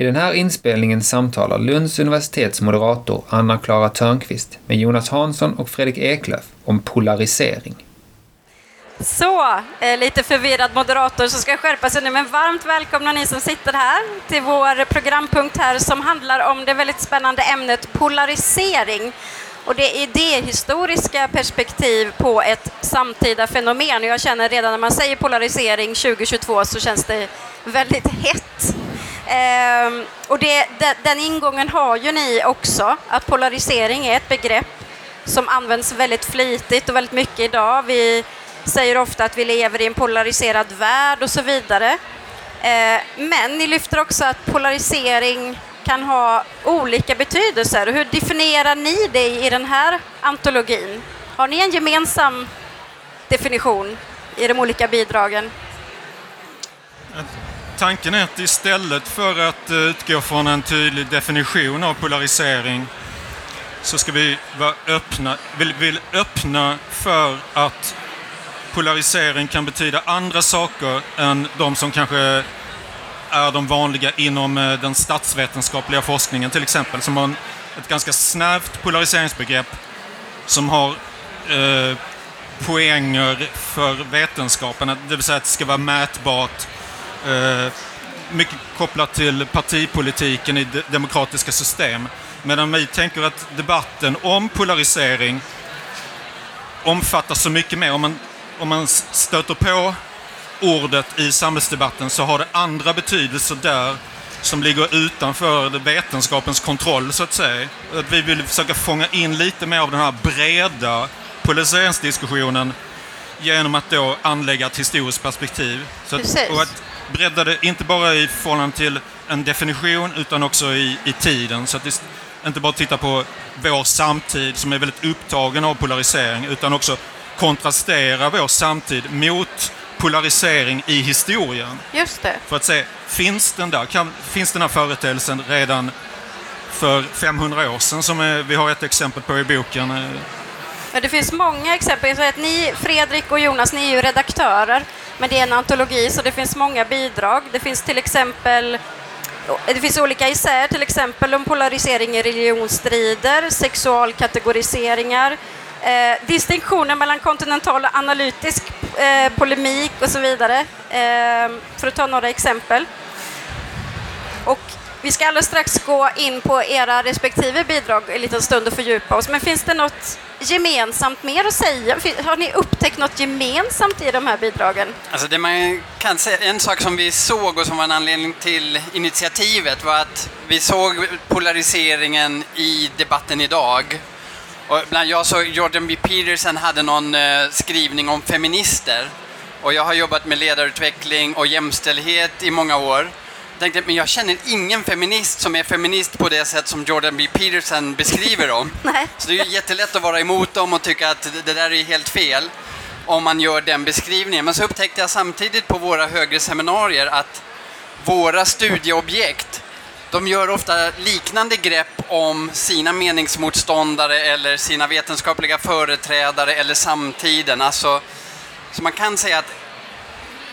I den här inspelningen samtalar Lunds universitets moderator Anna-Klara Törnqvist med Jonas Hansson och Fredrik Eklöf om polarisering. Så, eh, lite förvirrad moderator som ska skärpa sig nu, men varmt välkomna ni som sitter här till vår programpunkt här som handlar om det väldigt spännande ämnet polarisering och det idéhistoriska perspektiv på ett samtida fenomen. Jag känner redan när man säger polarisering 2022 så känns det väldigt hett. Ehm, och det, den ingången har ju ni också, att polarisering är ett begrepp som används väldigt flitigt och väldigt mycket idag. Vi säger ofta att vi lever i en polariserad värld och så vidare. Ehm, men ni lyfter också att polarisering kan ha olika betydelser. Hur definierar ni det i den här antologin? Har ni en gemensam definition i de olika bidragen? Tanken är att istället för att eh, utgå från en tydlig definition av polarisering så ska vi vara öppna, vill, vill öppna för att polarisering kan betyda andra saker än de som kanske är de vanliga inom eh, den statsvetenskapliga forskningen. Till exempel, som har ett ganska snävt polariseringsbegrepp som har eh, poänger för vetenskapen, det vill säga att det ska vara mätbart, mycket kopplat till partipolitiken i demokratiska system. Medan vi tänker att debatten om polarisering omfattar så mycket mer. Om man, om man stöter på ordet i samhällsdebatten så har det andra betydelser där som ligger utanför vetenskapens kontroll så att säga. Att vi vill försöka fånga in lite mer av den här breda polariseringsdiskussionen genom att då anlägga ett historiskt perspektiv. Så att, och att bredda det inte bara i förhållande till en definition utan också i, i tiden. Så att det inte bara titta på vår samtid som är väldigt upptagen av polarisering utan också kontrastera vår samtid mot polarisering i historien. Just det. För att se, finns den där? Kan, finns den här företeelsen redan för 500 år sedan som är, vi har ett exempel på i boken? Ja, det finns många exempel. Så att ni, Fredrik och Jonas, ni är ju redaktörer, men det är en antologi så det finns många bidrag. Det finns till exempel eh, det finns olika isär, till exempel om polarisering i religionsstrider, sexualkategoriseringar, Eh, distinktioner mellan kontinental och analytisk eh, polemik och så vidare, eh, för att ta några exempel. Och vi ska alldeles strax gå in på era respektive bidrag en liten stund och fördjupa oss, men finns det något gemensamt mer att säga? Har ni upptäckt något gemensamt i de här bidragen? Alltså det man kan säga, en sak som vi såg och som var en anledning till initiativet var att vi såg polariseringen i debatten idag och bland jag såg Jordan B. Peterson hade någon eh, skrivning om feminister. Och jag har jobbat med ledarutveckling och jämställdhet i många år. Tänkte, men jag känner ingen feminist som är feminist på det sätt som Jordan B. Peterson beskriver dem. Nej. Så det är jättelätt att vara emot dem och tycka att det där är helt fel om man gör den beskrivningen. Men så upptäckte jag samtidigt på våra högre seminarier att våra studieobjekt de gör ofta liknande grepp om sina meningsmotståndare eller sina vetenskapliga företrädare eller samtiden. Alltså, så man kan säga att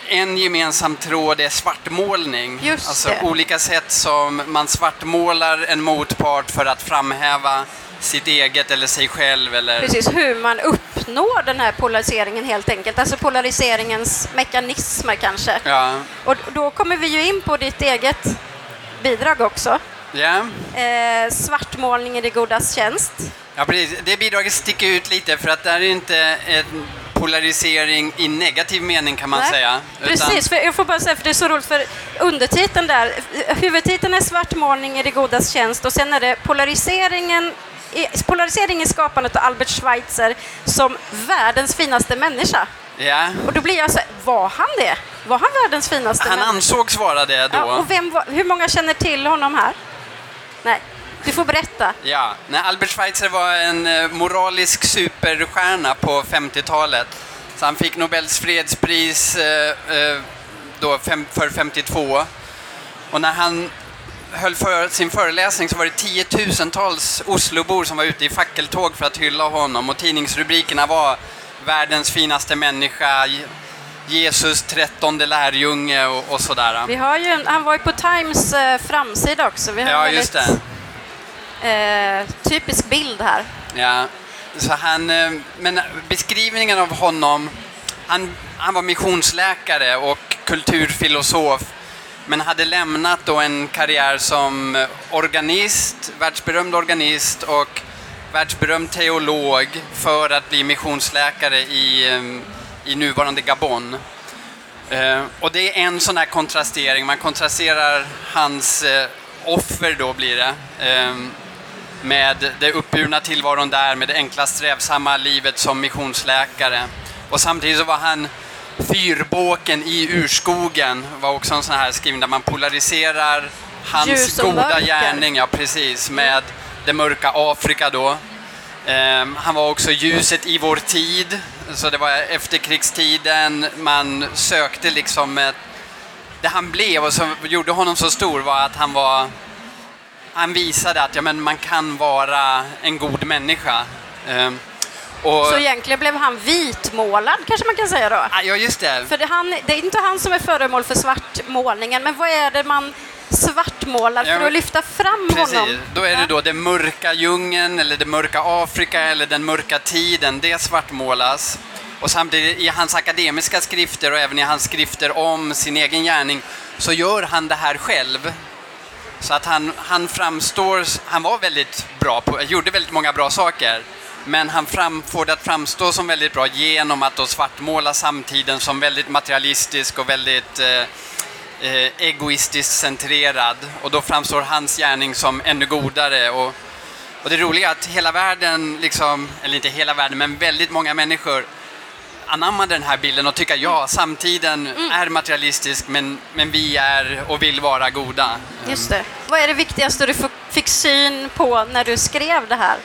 en gemensam tråd är svartmålning. Just alltså det. olika sätt som man svartmålar en motpart för att framhäva sitt eget eller sig själv. Eller... Precis, hur man uppnår den här polariseringen helt enkelt. Alltså polariseringens mekanismer kanske. Ja. Och då kommer vi ju in på ditt eget bidrag också. Ja. Eh, svartmålning i det godas tjänst. Ja, precis. Det bidraget sticker ut lite för att det är inte en polarisering i negativ mening kan man Nej. säga. Precis, för jag får bara säga, för det är så roligt, för undertiteln där, huvudtiteln är svartmålning i det godas tjänst och sen är det polariseringen polarisering i skapandet av Albert Schweitzer som världens finaste människa. Ja. Och då blir jag så var han det? Var han världens finaste Han människa? ansågs vara det då. Ja, och vem var, hur många känner till honom här? Nej, du får berätta. Ja, nej, Albert Schweitzer var en eh, moralisk superstjärna på 50-talet. Så han fick Nobels fredspris eh, eh, då för 52. Och när han höll för sin föreläsning så var det tiotusentals Oslobor som var ute i fackeltåg för att hylla honom och tidningsrubrikerna var världens finaste människa, Jesus trettonde lärjunge och, och sådär. Vi har ju han var ju på Times eh, framsida också. Vi har Ja, en just väldigt, det. Eh, typisk bild här. Ja, så han, eh, men beskrivningen av honom, han, han var missionsläkare och kulturfilosof, men hade lämnat då en karriär som organist, världsberömd organist och världsberömd teolog för att bli missionsläkare i, eh, i nuvarande Gabon. Eh, och det är en sån här kontrastering, man kontrasterar hans offer då blir det. Med det uppburna tillvaron där, med det enkla strävsamma livet som missionsläkare. Och samtidigt så var han fyrbåken i urskogen, var också en sån här skrivning där man polariserar hans goda mörker. gärning, ja precis, med det mörka Afrika då. Ehm, han var också ljuset i vår tid, så det var efterkrigstiden, man sökte liksom ett, det han blev och som gjorde honom så stor var att han var han visade att ja, men man kan vara en god människa. Ehm, och, Så egentligen blev han vitmålad, kanske man kan säga då. Ja, just det. För det, han, det är inte han som är föremål för svartmålningen, men vad är det man svartmålar för att lyfta fram Precis, honom? då är det då den mörka djungeln eller det mörka Afrika eller den mörka tiden, det svartmålas. Och samtidigt i hans akademiska skrifter och även i hans skrifter om sin egen gärning så gör han det här själv. Så att han, han framstår, han var väldigt bra på, gjorde väldigt många bra saker. Men han fram, får det att framstå som väldigt bra genom att då svartmåla samtiden som väldigt materialistisk och väldigt eh, eh, egoistiskt centrerad. Och då framstår hans gärning som ännu godare. Och, och det roliga är att hela världen, liksom, eller inte hela världen, men väldigt många människor anammade den här bilden och tycker ja, samtiden är materialistisk men, men vi är och vill vara goda. Just det. Vad är det viktigaste du fick syn på när du skrev det här?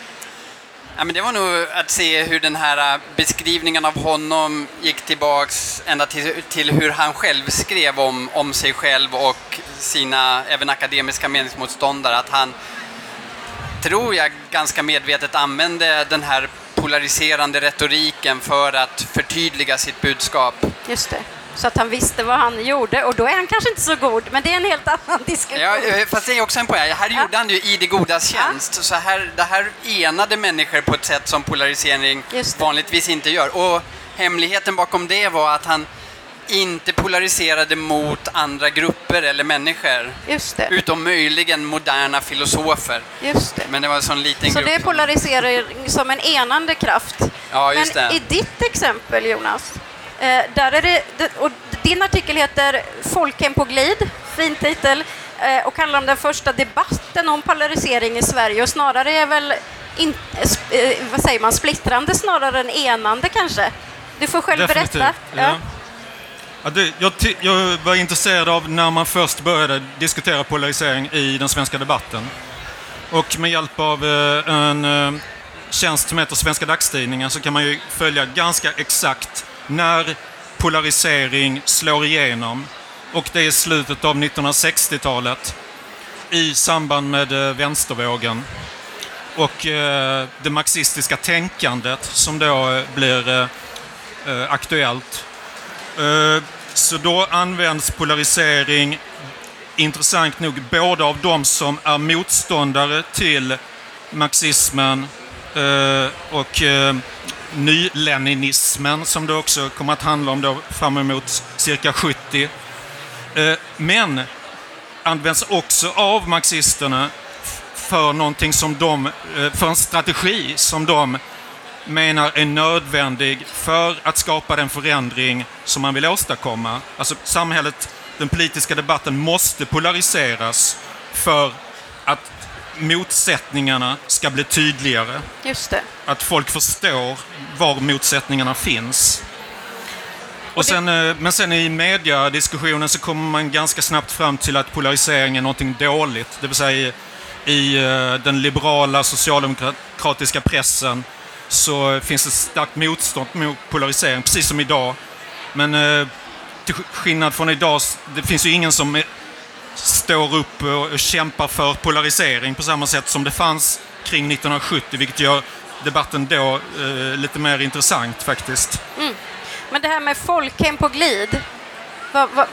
Ja, men det var nog att se hur den här äh, beskrivningen av honom gick tillbaks ända till, till hur han själv skrev om, om sig själv och sina även akademiska meningsmotståndare. Att han, tror jag, ganska medvetet använde den här polariserande retoriken för att förtydliga sitt budskap. Just det. Så att han visste vad han gjorde och då är han kanske inte så god, men det är en helt annan diskussion. Ja, eh, fast det är också en poäng. Här Ja. gjorde han ju i det godas Ja. tjänst. Så här, det här enade människor på ett sätt som polarisering vanligtvis inte gör. Och hemligheten bakom det var att han inte polariserade mot andra grupper eller människor. Just det. Utom möjligen moderna filosofer. Just det. Men det var en sån liten Så grupp. det är som- polariserar som en enande kraft. Ja, just Men det. i ditt exempel, Jonas, eh, där är det, det- och din artikel heter Folkhem på glid, fin titel, eh, och handlar om den första debatten om polarisering i Sverige och snarare är väl, in, eh, vad säger man, splittrande snarare än enande kanske? Du får själv Definitivt. berätta. Ja. Ja, det, jag, jag var intresserad av när man först började diskutera polarisering i den svenska debatten. Och med hjälp av eh, en eh, tjänst som heter Svenska Dagstidningen så kan man ju följa ganska exakt när polarisering slår igenom. Och det är i slutet av 1960-talet i samband med eh, vänstervågen och eh, det marxistiska tänkandet som då eh, blir eh, eh aktuellt. Eh, så då används polarisering intressant nog både av de som är motståndare till marxismen eh, och eh, nyleninismen som det också kommer att handla om då fram emot cirka 70. Men används också av marxisterna för någonting som de, för en strategi som de menar är nödvändig för att skapa den förändring som man vill åstadkomma. Alltså samhället, den politiska debatten måste polariseras för att motsättningarna ska bli tydligare. Just det. Att folk förstår var motsättningarna finns. Och sen, eh, men sen i mediadiskussionen så kommer man ganska snabbt fram till att polarisering är någonting dåligt. Det vill säga i, i eh, den liberala socialdemokratiska pressen så finns det starkt motstånd mot polarisering, precis som idag. Men eh, till sk- skillnad från idag, det finns ju ingen som är, står upp och, och kämpar för polarisering på samma sätt som det fanns kring 1970, vilket gör debatten då eh, lite mer intressant faktiskt. Men det här med folkhem på glid, vad, vad,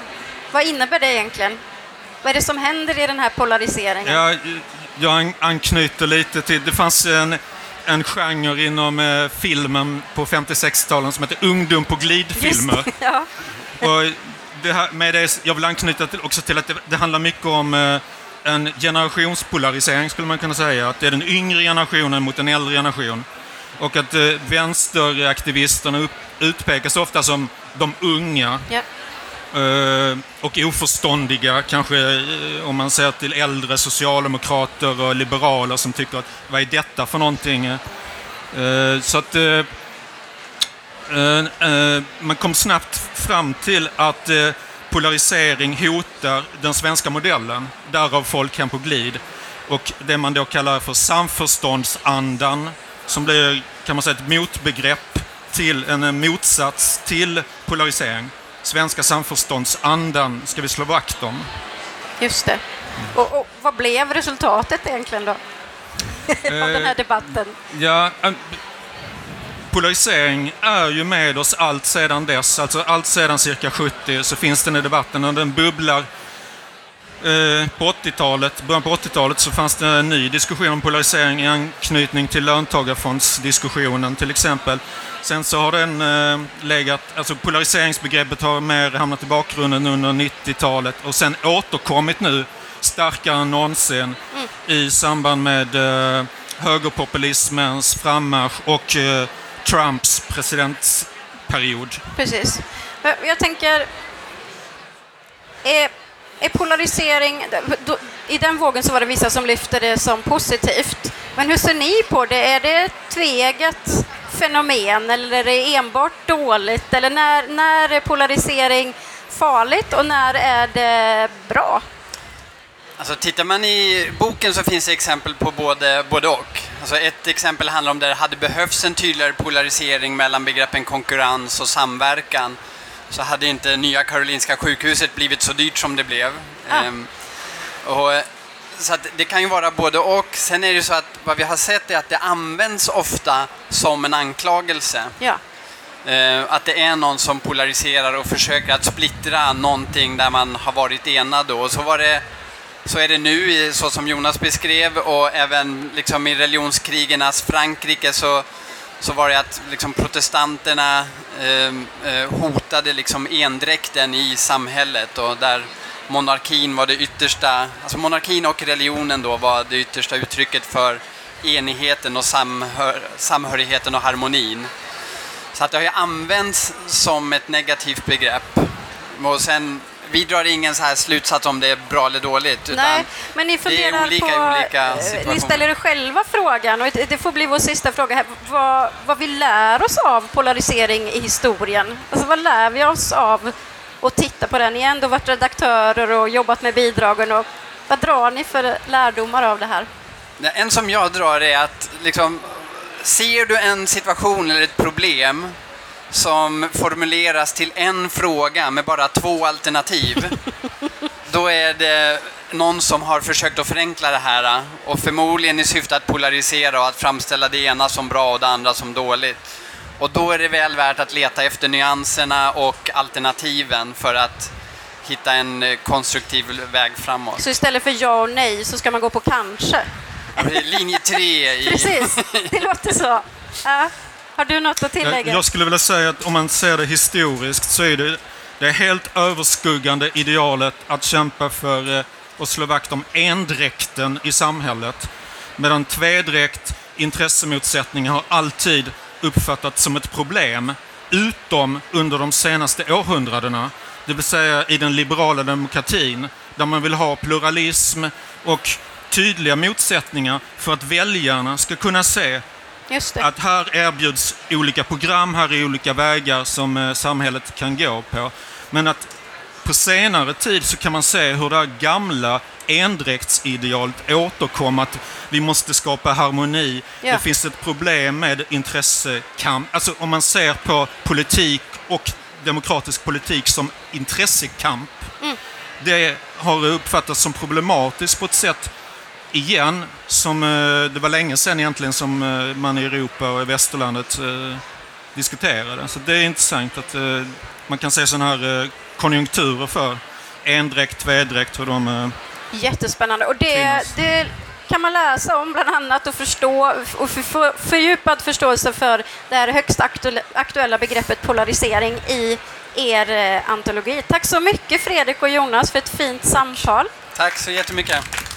vad innebär det egentligen? Vad är det som händer i den här polariseringen? Ja, jag anknyter lite till... Det fanns en, en genre inom eh, filmen på 50-60-talen som heter ungdom på glidfilmer. Just, ja. Och det här, med det, jag vill anknyta till, också till att det, det handlar mycket om eh, en generationspolarisering skulle man kunna säga. Att det är den yngre generationen mot en äldre generation. Och att eh, vänsteraktivisterna upp, utpekas ofta som de unga. Ja. Eh, och oförståndiga, kanske eh, om man ser till äldre socialdemokrater och liberaler som tycker att vad är detta för någonting? Eh, så att man kom snabbt fram till att polarisering hotar den svenska modellen, därav folkhem på glid. Och det man då kallar för samförståndsandan, som blir kan man säga ett motbegrepp till en motsats till polarisering. Svenska samförståndsandan ska vi slå vakt om. Just det. Och, och vad blev resultatet egentligen då? Av den här debatten? Ja, polarisering är ju med oss allt sedan dess. Alltså allt sedan cirka 70 så finns den i debatten och den bubblar. Eh, på 80-talet, början på 80-talet så fanns det en ny diskussion om polarisering i anknytning till löntagarfondsdiskussionen till exempel. Sen så har den eh, legat, alltså polariseringsbegreppet har mer hamnat i bakgrunden under 90-talet och sen återkommit nu starkare än någonsin mm. i samband med eh, högerpopulismens frammarsch och eh, Trumps presidentperiod. Precis. Jag tänker, är, polarisering, polarisering... I den vågen så var det vissa som lyfte det som positivt. Men hur ser ni på det? Är det ett tveget fenomen eller är det enbart dåligt? Eller när, när är polarisering farligt och när är det bra? Alltså tittar man i boken så finns det exempel på både, både och. Alltså ett exempel handlar om där det hade behövts en tydligare polarisering mellan begreppen konkurrens och samverkan. Så hade inte Nya Karolinska sjukhuset blivit så dyrt som det blev. Ah. Ehm, och, så det kan ju vara både och. Sen är det så att vad vi har sett är att det används ofta som en anklagelse. Ja. Ehm, att det är någon som polariserar och försöker att splittra någonting där man har varit enad. Och så var det så är det nu, så som Jonas beskrev, och även liksom i religionskrigernas Frankrike så, så var det att liksom protestanterna ehm, eh, hotade liksom endräkten i samhället och där monarkin var det yttersta, alltså monarkin och religionen då var det yttersta uttrycket för enigheten och samhör, samhörigheten och harmonin. Så att det har ju använts som ett negativt begrepp. Och sen vi drar ingen så här slutsats om det är bra eller dåligt. Nej, men ni funderar det är olika på, olika situationer. Ni ställer er själva frågan, och det får bli vår sista fråga här, vad, vad vi lär oss av polarisering i historien. Alltså vad lär vi oss av att titta på den? Ni har ändå varit redaktörer och jobbat med bidragen. Och vad drar ni för lärdomar av det här? En som jag drar är att liksom, ser du en situation eller ett problem som formuleras till en fråga med bara två alternativ, då är det någon som har försökt att förenkla det här och förmodligen i syfte att polarisera och att framställa det ena som bra och det andra som dåligt. Och då är det väl värt att leta efter nyanserna och alternativen för att hitta en eh, konstruktiv väg framåt. Så istället för ja och nej så ska man gå på kanske? Linje tre i... Precis, det låter så. Ja. Har du något att tillägga? Jag skulle vilja säga att om man ser det historiskt så är det det helt överskuggande idealet att kämpa för och eh, slå vakt om endräkten i samhället. Medan tvedräkt, intressemotsättningar har alltid uppfattats som ett problem, utom under de senaste århundradena. Det vill säga i den liberala demokratin, där man vill ha pluralism och tydliga motsättningar för att väljarna ska kunna se att här erbjuds olika program, här är olika vägar som eh, samhället kan gå på. Men att på senare tid så kan man se hur det här gamla endräktsidealet återkom, att vi måste skapa harmoni. Ja. Det finns ett problem med intressekamp. Alltså om man ser på politik och demokratisk politik som intressekamp. Mm. Det har uppfattats som problematiskt på ett sätt igen, som, eh, det var länge sedan egentligen som eh, man i Europa och i västerlandet eh, diskutera det. Så det är intressant att man kan se sådana här konjunkturer för endräkt, tvedräkt, hur de... Jättespännande. Och det, det kan man läsa om bland annat och förstå och för, för, fördjupad förståelse för det här högst aktuella, begreppet polarisering i er antologi. Tack så mycket Fredrik och Jonas för ett fint samtal. Tack så jättemycket.